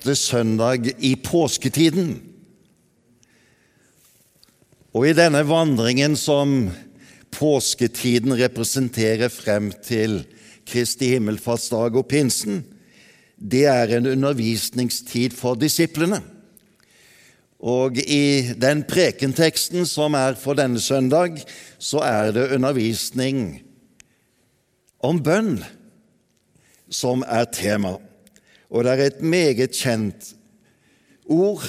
Sjette søndag i påsketiden. Og i denne vandringen som påsketiden representerer frem til Kristi himmelfartsdag og pinsen, det er en undervisningstid for disiplene. Og i den prekenteksten som er for denne søndag, så er det undervisning om bønn som er tema. Og det er et meget kjent ord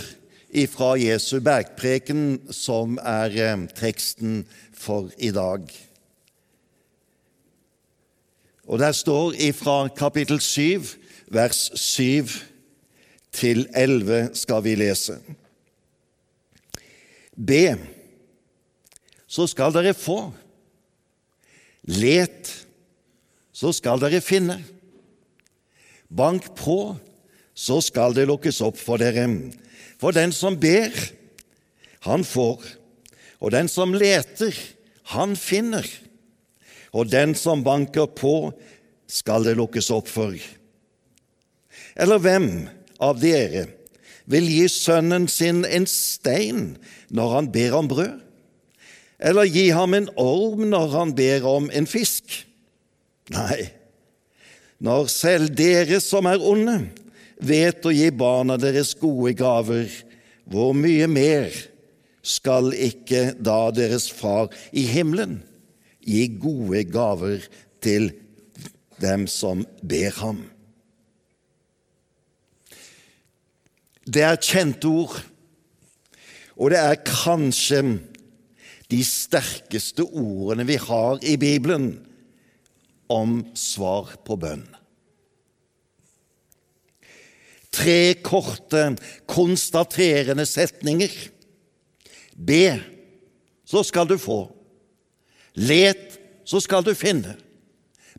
ifra Jesu bergpreken som er eh, teksten for i dag. Og der står ifra kapittel 7, vers 7 til 11 skal vi lese. Be, så skal dere få. Let, så skal dere finne. Bank på, så skal det lukkes opp for dere. For den som ber, han får, og den som leter, han finner. Og den som banker på, skal det lukkes opp for. Eller hvem av dere vil gi sønnen sin en stein når han ber om brød? Eller gi ham en orm når han ber om en fisk? Nei, når selv dere som er onde, vet å gi barna deres gode gaver, hvor mye mer skal ikke da deres Far i himmelen gi gode gaver til dem som ber ham? Det er kjente ord, og det er kanskje de sterkeste ordene vi har i Bibelen om svar på bønn. Tre korte, konstaterende setninger. Be, så skal du få. Let, så skal du finne.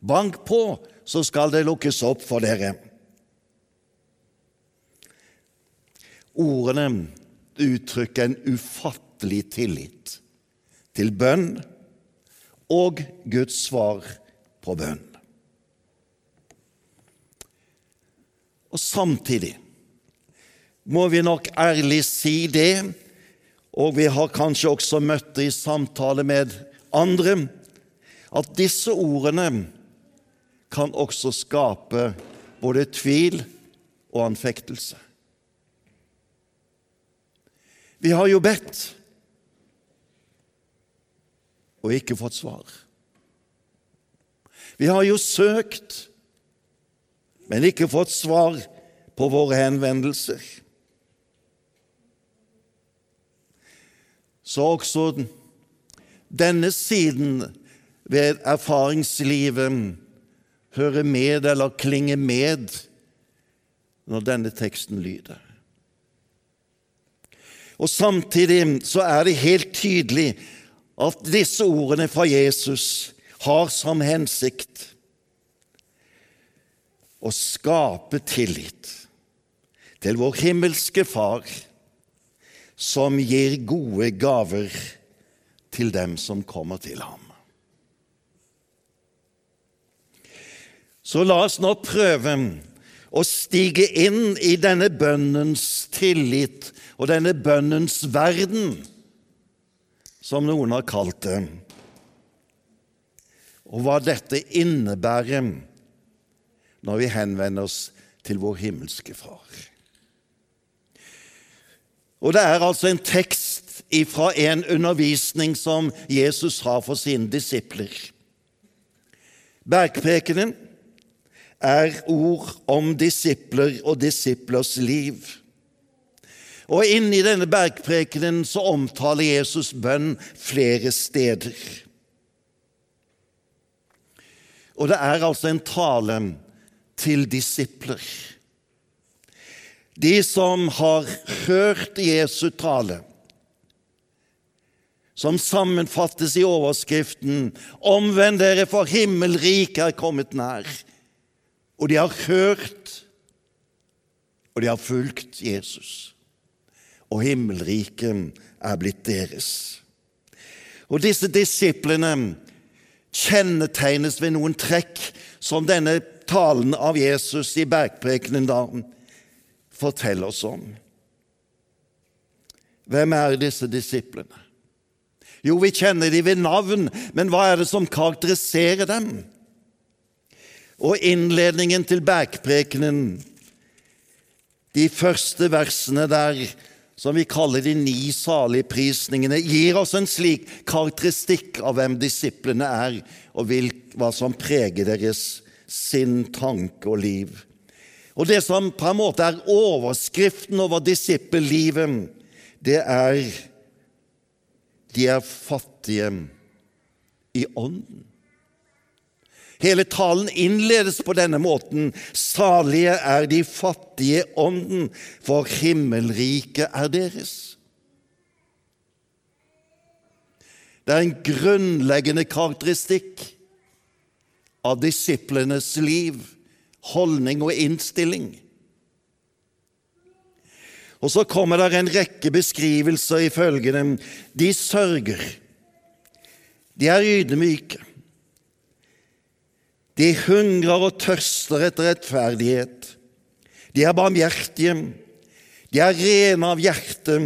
Bank på, så skal det lukkes opp for dere. Ordene uttrykker en ufattelig tillit til bønn og Guds svar på bønn. Og samtidig må vi nok ærlig si det, og vi har kanskje også møtt det i samtale med andre, at disse ordene kan også skape både tvil og anfektelse. Vi har jo bedt og ikke fått svar. Vi har jo søkt, men ikke fått svar på våre henvendelser. Så også denne siden ved erfaringslivet hører med eller klinger med når denne teksten lyder. Og Samtidig så er det helt tydelig at disse ordene fra Jesus har som hensikt å skape tillit til vår himmelske Far, som gir gode gaver til dem som kommer til ham. Så la oss nå prøve å stige inn i denne bønnens tillit og denne bønnens verden, som noen har kalt det, og hva dette innebærer når vi henvender oss til vår himmelske Far. Og Det er altså en tekst fra en undervisning som Jesus har for sine disipler. Bergprekenen er ord om disipler og disiplers liv. Og inni denne bergprekenen så omtaler Jesus bønn flere steder. Og det er altså en tale til disipler. De som har hørt Jesu tale, som sammenfattes i overskriften 'Omvend dere, for himmelriket er kommet nær'. Og de har hørt, og de har fulgt Jesus. Og himmelriket er blitt deres. Og disse disiplene kjennetegnes ved noen trekk som denne talen av Jesus i bergprekenen da forteller oss om. Hvem er disse disiplene? Jo, vi kjenner dem ved navn, men hva er det som karakteriserer dem? Og innledningen til bergprekenen, de første versene der, som vi kaller de ni saligprisningene, gir oss en slik karakteristikk av hvem disiplene er, og hva som preger deres sinn, tanke og liv. Og Det som på en måte er overskriften over disippellivet, det er de er fattige i ånden. Hele talen innledes på denne måten. Salige er de fattige ånden, for himmelriket er deres. Det er en grunnleggende karakteristikk av disiplenes liv, holdning og innstilling. Og så kommer det en rekke beskrivelser i dem. De sørger. De er ydmyke. De hungrer og tørster etter rettferdighet. De er barmhjertige. De er rene av hjerte.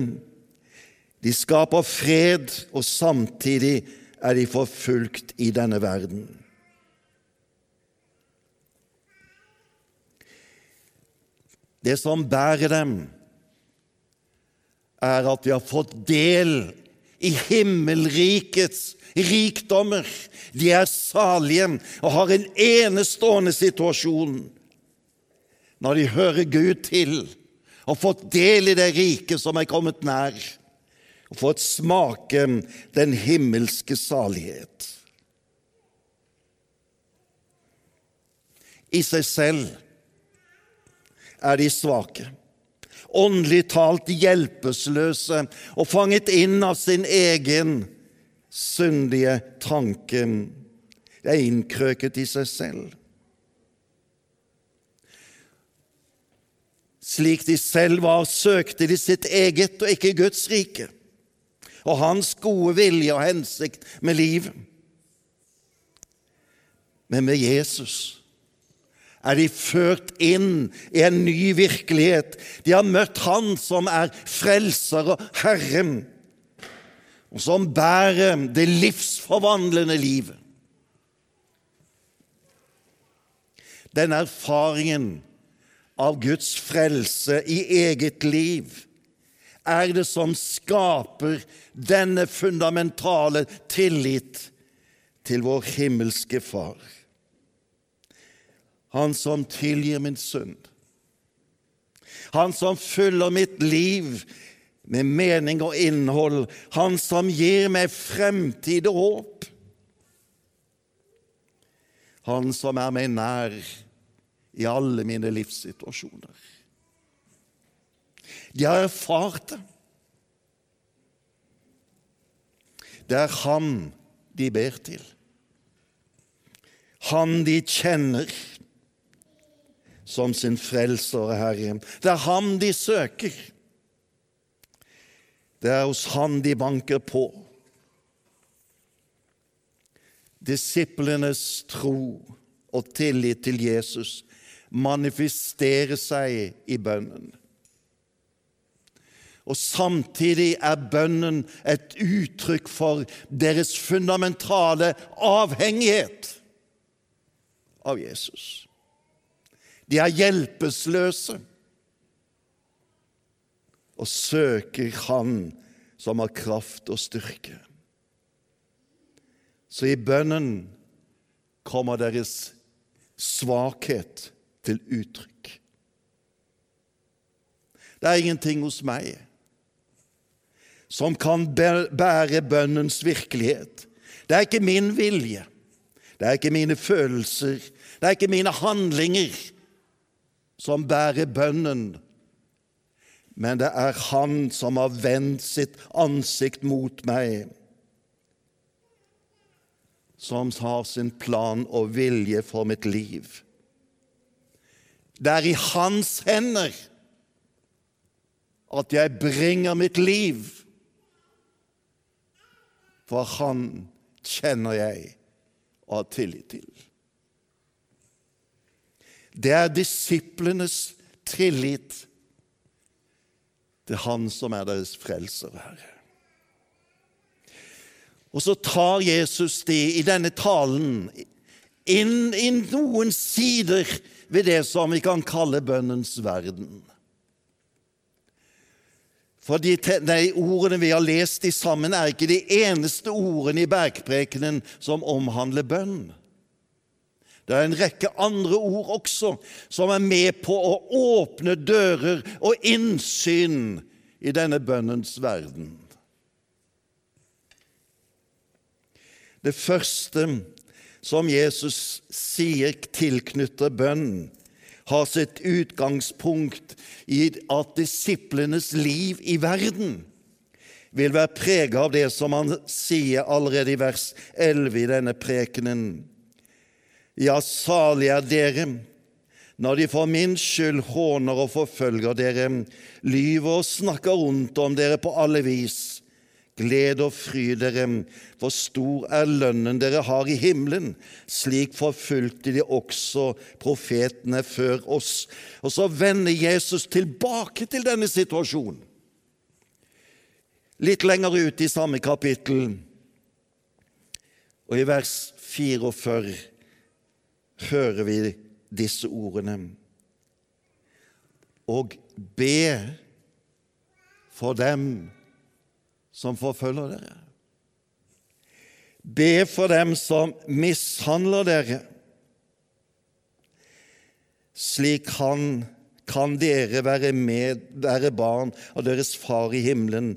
De skaper fred, og samtidig er de forfulgt i denne verden. Det som bærer dem, er at vi har fått del i himmelrikets rikdommer. De er salige og har en enestående situasjon når de hører Gud til og fått del i det riket som er kommet nær, og fått smake den himmelske salighet. I seg selv er de svake åndelig talt hjelpeløse og fanget inn av sin egen syndige tanke. De er innkrøket i seg selv. Slik de selv var, søkte de sitt eget og ikke Guds rike og Hans gode vilje og hensikt med livet. Men med Jesus er de ført inn i en ny virkelighet. De har møtt Han som er frelser og Herren, og som bærer det livsforvandlende livet. Den erfaringen av Guds frelse i eget liv er det som skaper denne fundamentale tillit til vår himmelske Far. Han som tilgir min synd. Han som fyller mitt liv med mening og innhold. Han som gir meg fremtid og håp. Han som er meg nær i alle mine livssituasjoner. De har erfart det. Det er Han de ber til. Han de kjenner som sin frelser og Herre. Det er ham de søker. Det er hos han de banker på. Disiplenes tro og tillit til Jesus manifesterer seg i bønnen. Og samtidig er bønnen et uttrykk for deres fundamentale avhengighet av Jesus. De er hjelpeløse og søker Han som har kraft og styrke. Så i bønnen kommer deres svakhet til uttrykk. Det er ingenting hos meg som kan bære bønnens virkelighet. Det er ikke min vilje, det er ikke mine følelser, det er ikke mine handlinger som bærer bønnen men det er Han som har vendt sitt ansikt mot meg, som har sin plan og vilje for mitt liv. Det er i Hans hender at jeg bringer mitt liv, for Han kjenner jeg og har tillit til. Det er disiplenes tillit til Han som er deres frelser Herre. Og så tar Jesus det i denne talen inn i noen sider ved det som vi kan kalle bønnens verden. For de, de ordene vi har lest i sammen, er ikke de eneste ordene i bergprekenen som omhandler bønn. Det er en rekke andre ord også som er med på å åpne dører og innsyn i denne bønnens verden. Det første som Jesus sier tilknytter bønn, har sitt utgangspunkt i at disiplenes liv i verden vil være preget av det som han sier allerede i vers 11 i denne prekenen. Ja, salig er dere når de for min skyld håner og forfølger dere, lyver og snakker ondt om dere på alle vis. Gled og fry dere, for stor er lønnen dere har i himmelen. Slik forfulgte de også profetene før oss. Og så vender Jesus tilbake til denne situasjonen. Litt lenger ut i samme kapittel, og i vers 44 hører vi disse ordene. Og be for dem som forfølger dere. Be for dem som mishandler dere. Slik han kan dere være med, være barn av deres Far i himmelen,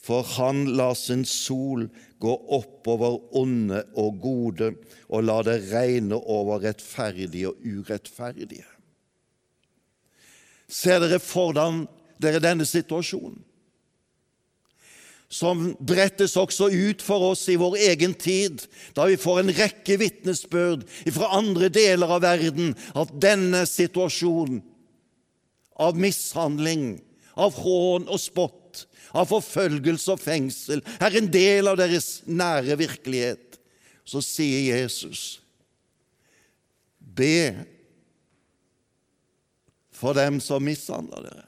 for han lar sin sol gå oppover onde og gode og la det regne over rettferdige og urettferdige. Ser dere foran dere denne situasjonen? Som brettes også ut for oss i vår egen tid, da vi får en rekke vitnesbyrd fra andre deler av verden at denne situasjonen av mishandling, av hån og spott av forfølgelse og fengsel, er en del av deres nære virkelighet, så sier Jesus, be for dem som mishandler dere.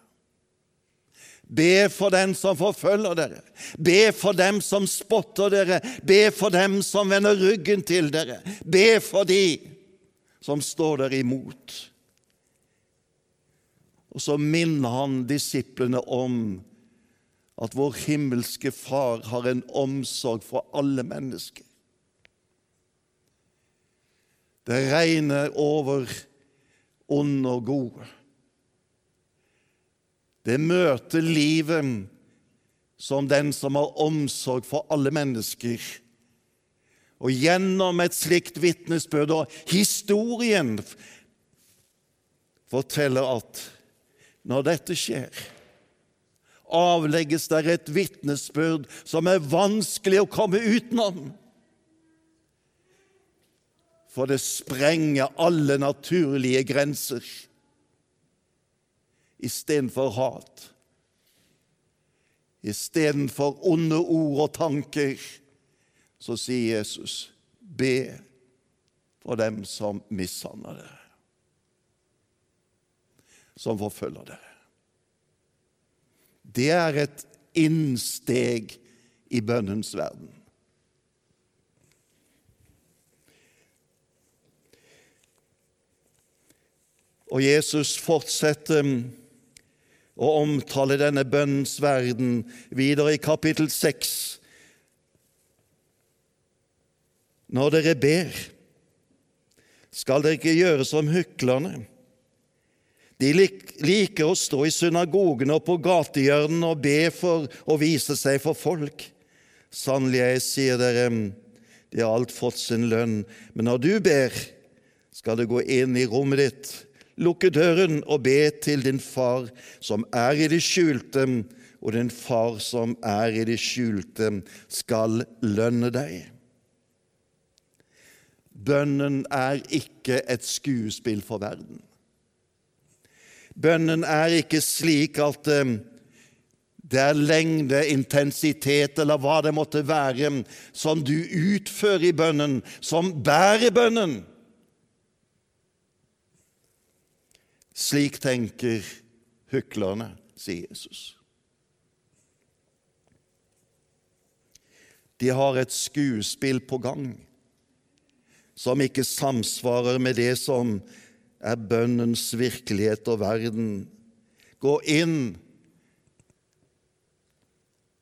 Be for dem som forfølger dere. Be for dem som spotter dere. Be for dem som vender ryggen til dere. Be for de som står dere imot. Og så minner han disiplene om at vår himmelske Far har en omsorg for alle mennesker. Det regner over onde og gode. Det møter livet som den som har omsorg for alle mennesker. Og gjennom et slikt vitnesbyrd og historien forteller at når dette skjer avlegges der et vitnesbyrd som er vanskelig å komme utenom. For det sprenger alle naturlige grenser. Istedenfor hat, istedenfor onde ord og tanker, så sier Jesus, be for dem som mishandler dere, som forfølger dere. Det er et innsteg i bønnens verden. Og Jesus fortsetter å omtale denne bønnens verden videre i kapittel 6. Når dere ber, skal dere ikke gjøre som hyklerne de liker å stå i synagogene og på gatehjørnene og be for å vise seg for folk. Sannelig, jeg sier dere, de har alt fått sin lønn. Men når du ber, skal du gå inn i rommet ditt, lukke døren og be til din far som er i det skjulte, og din far som er i det skjulte, skal lønne deg. Bønnen er ikke et skuespill for verden. Bønnen er ikke slik at eh, det er lengde, intensitet eller hva det måtte være, som du utfører i bønnen, som bærer bønnen. Slik tenker hyklerne, sier Jesus. De har et skuespill på gang som ikke samsvarer med det som er bønnens virkelighet og verden. Gå inn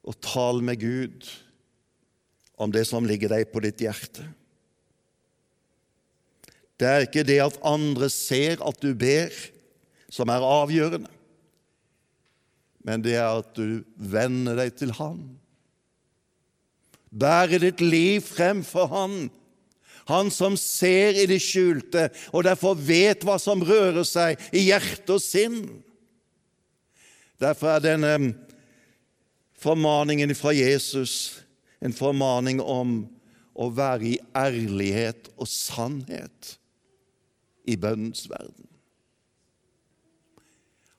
og tal med Gud om det som ligger deg på ditt hjerte. Det er ikke det at andre ser at du ber, som er avgjørende, men det er at du vender deg til Han. Bære ditt liv frem for Han, Han som ser i det skjulte, og derfor vet hva som rører seg i hjerte og sinn. Derfor er denne formaningen fra Jesus en formaning om å være i ærlighet og sannhet i bønnens verden.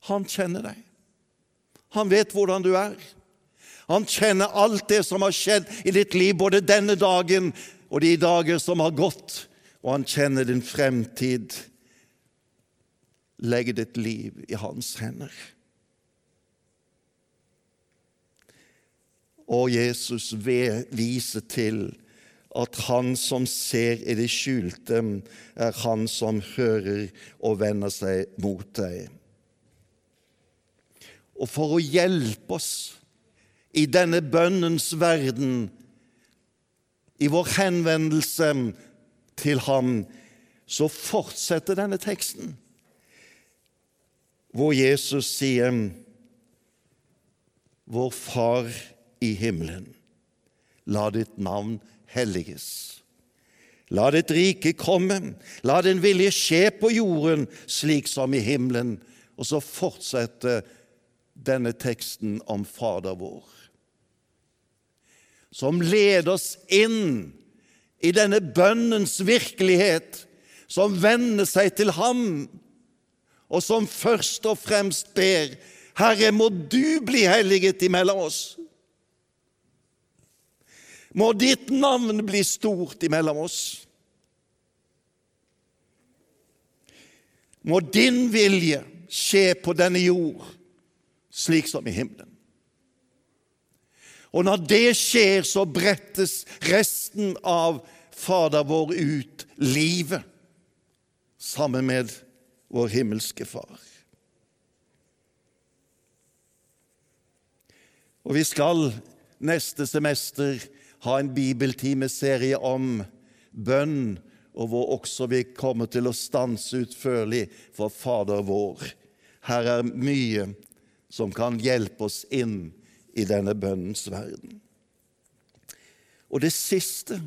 Han kjenner deg. Han vet hvordan du er. Han kjenner alt det som har skjedd i ditt liv, både denne dagen og de dager som har gått, og han kjenner din fremtid. Legg ditt liv i hans hender. Og Jesus viser til at han som ser i det skjulte, er han som hører og vender seg mot deg. Og for å hjelpe oss i denne bønnens verden, i vår henvendelse til ham, så fortsetter denne teksten, hvor Jesus sier Vår Far i himmelen. La ditt navn helliges. La ditt rike komme, la din vilje skje på jorden slik som i himmelen. Og så fortsetter denne teksten om Fader vår, som leder oss inn i denne bønnens virkelighet, som vender seg til Ham, og som først og fremst ber Herre, må du bli helliget imellom oss. Må ditt navn bli stort imellom oss. Må din vilje skje på denne jord slik som i himmelen. Og når det skjer, så brettes resten av Fader vår ut livet sammen med vår himmelske Far. Og vi skal neste semester ha en bibeltimeserie om bønn, og hvor også vi kommer til å stanse utførlig for Fader vår. Her er mye som kan hjelpe oss inn i denne bønnens verden. Og det siste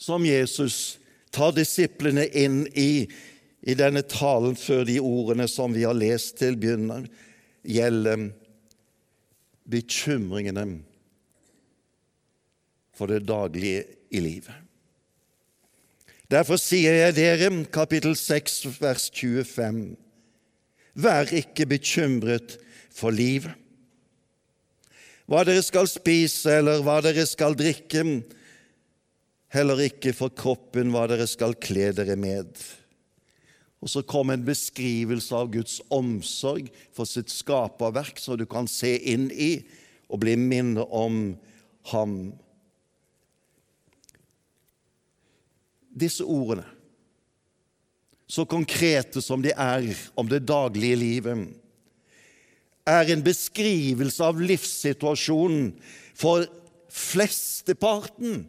som Jesus tar disiplene inn i i denne talen før de ordene som vi har lest til begynner, gjelder bekymringene for det daglige i livet. Derfor sier jeg dere, kapittel 6, vers 25, vær ikke bekymret for livet, hva dere skal spise eller hva dere skal drikke, heller ikke for kroppen hva dere skal kle dere med. Og så kom en beskrivelse av Guds omsorg for sitt skaperverk, så du kan se inn i og bli minnet om ham disse ordene, så konkrete som de er om det daglige livet, er en beskrivelse av livssituasjonen for flesteparten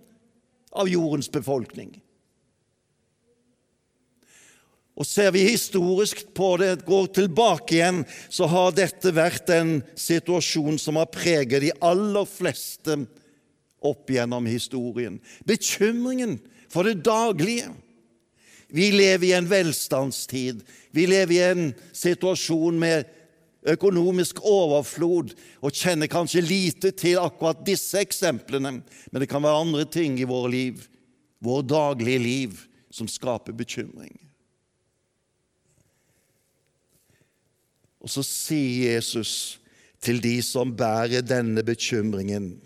av jordens befolkning. Og Ser vi historisk på det, går tilbake igjen, så har dette vært en situasjon som har preget de aller fleste opp gjennom historien. Bekymringen for det daglige. Vi lever i en velstandstid. Vi lever i en situasjon med økonomisk overflod og kjenner kanskje lite til akkurat disse eksemplene, men det kan være andre ting i våre liv, vår daglige liv, som skaper bekymring. Og så sier Jesus til de som bærer denne bekymringen,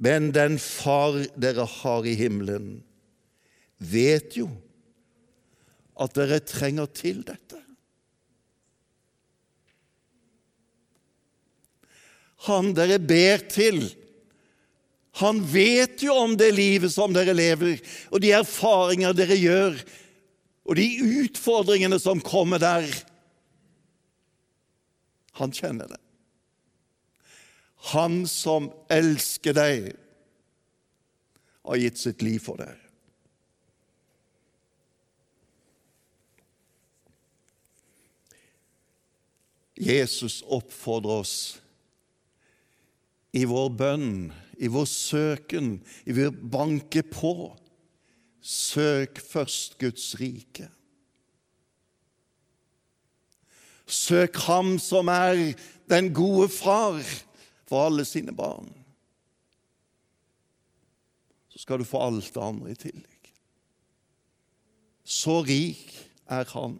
men den Far dere har i himmelen, vet jo at dere trenger til dette. Han dere ber til, han vet jo om det livet som dere lever, og de erfaringer dere gjør, og de utfordringene som kommer der. Han kjenner det. Han som elsker deg, har gitt sitt liv for deg. Jesus oppfordrer oss i vår bønn, i vår søken, i vår banke på. Søk først Guds rike. Søk Ham som er den gode far for alle sine barn. Så skal du få alt det andre i tillegg. Så rik er Han.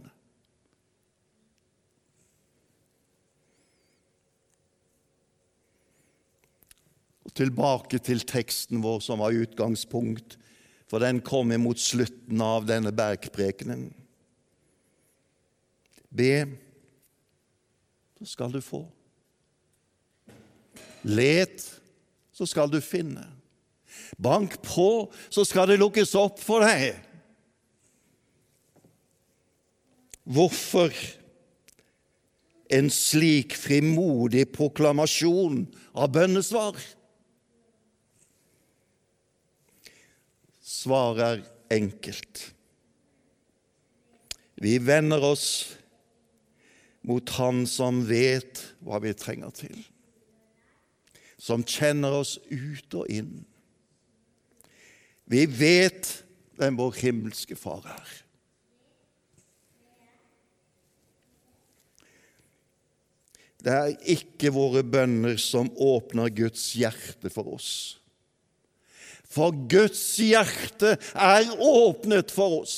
Tilbake til teksten vår som var utgangspunkt, for den kom imot slutten av denne bergprekenen. Be, så skal du få. Let, så skal du finne. Bank på, så skal det lukkes opp for deg. Hvorfor en slik frimodig proklamasjon av bønnesvar? Svaret er enkelt. Vi vender oss mot Han som vet hva vi trenger til, som kjenner oss ut og inn. Vi vet hvem vår himmelske Far er. Det er ikke våre bønner som åpner Guds hjerte for oss. For Guds hjerte er åpnet for oss.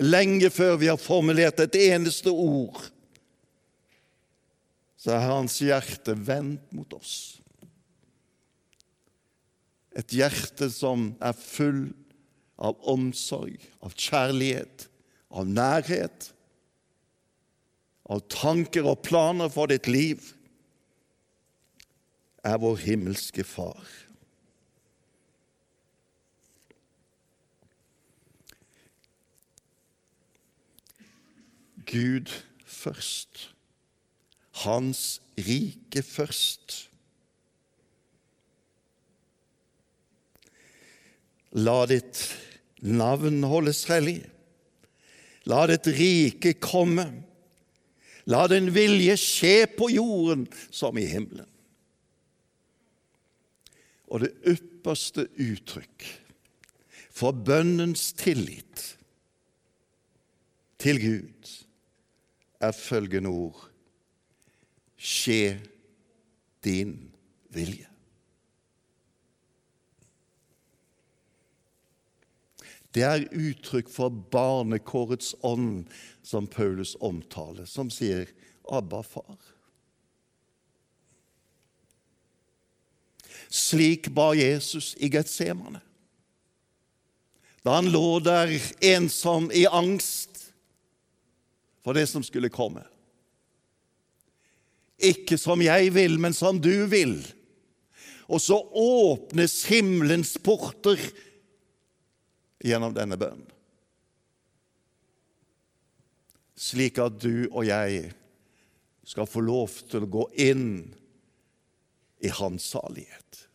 Lenge før vi har formulert et eneste ord, så er hans hjerte vendt mot oss. Et hjerte som er full av omsorg, av kjærlighet, av nærhet, av tanker og planer for ditt liv er vår himmelske Far. Gud først. Hans rike først. La ditt navn holdes hellig. La ditt rike komme. La din vilje skje på jorden som i himmelen. Og det ypperste uttrykk for bønnens tillit til Gud er følgende ord Skje din vilje. Det er uttrykk for barnekårets ånd som Paulus omtaler, som sier 'Abba, far'. Slik ba Jesus i Getsemane. Da han lå der ensom i angst for det som skulle komme. Ikke som jeg vil, men som du vil. Og så åpnes himmelens porter gjennom denne bønnen. Slik at du og jeg skal få lov til å gå inn i hans salighet.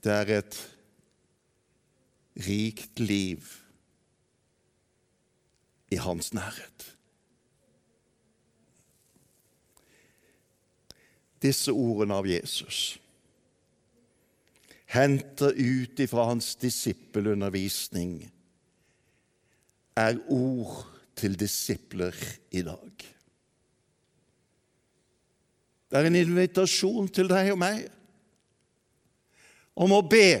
Det er et rikt liv i hans nærhet. Disse ordene av Jesus henter ut ifra hans disippelundervisning er ord til disipler i dag. Det er en invitasjon til deg og meg om å be.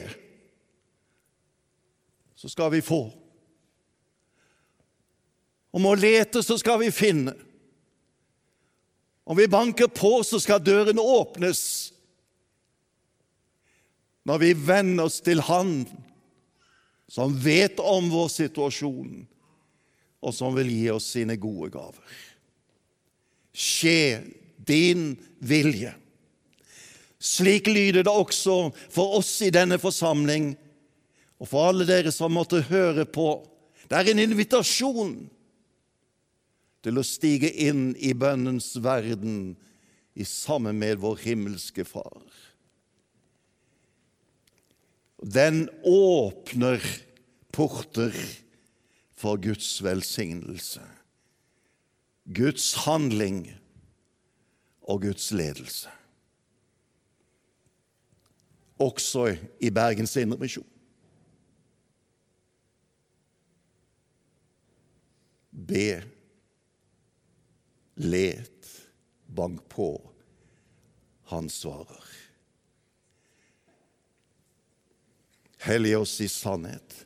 Så skal vi få. Om å lete, så skal vi finne. Om vi banker på, så skal døren åpnes. Når vi venner oss til Han som vet om vår situasjon, og som vil gi oss sine gode gaver. Skje din vilje. Slik lyder det også for oss i denne forsamling, og for alle dere som måtte høre på. Det er en invitasjon til å stige inn i bønnens verden i sammen med vår himmelske Far. Den åpner porter for Guds velsignelse, Guds handling og Guds ledelse. Også i Bergens Indremisjon. Be, let, bank på. Han svarer. Hellig oss i sannhet.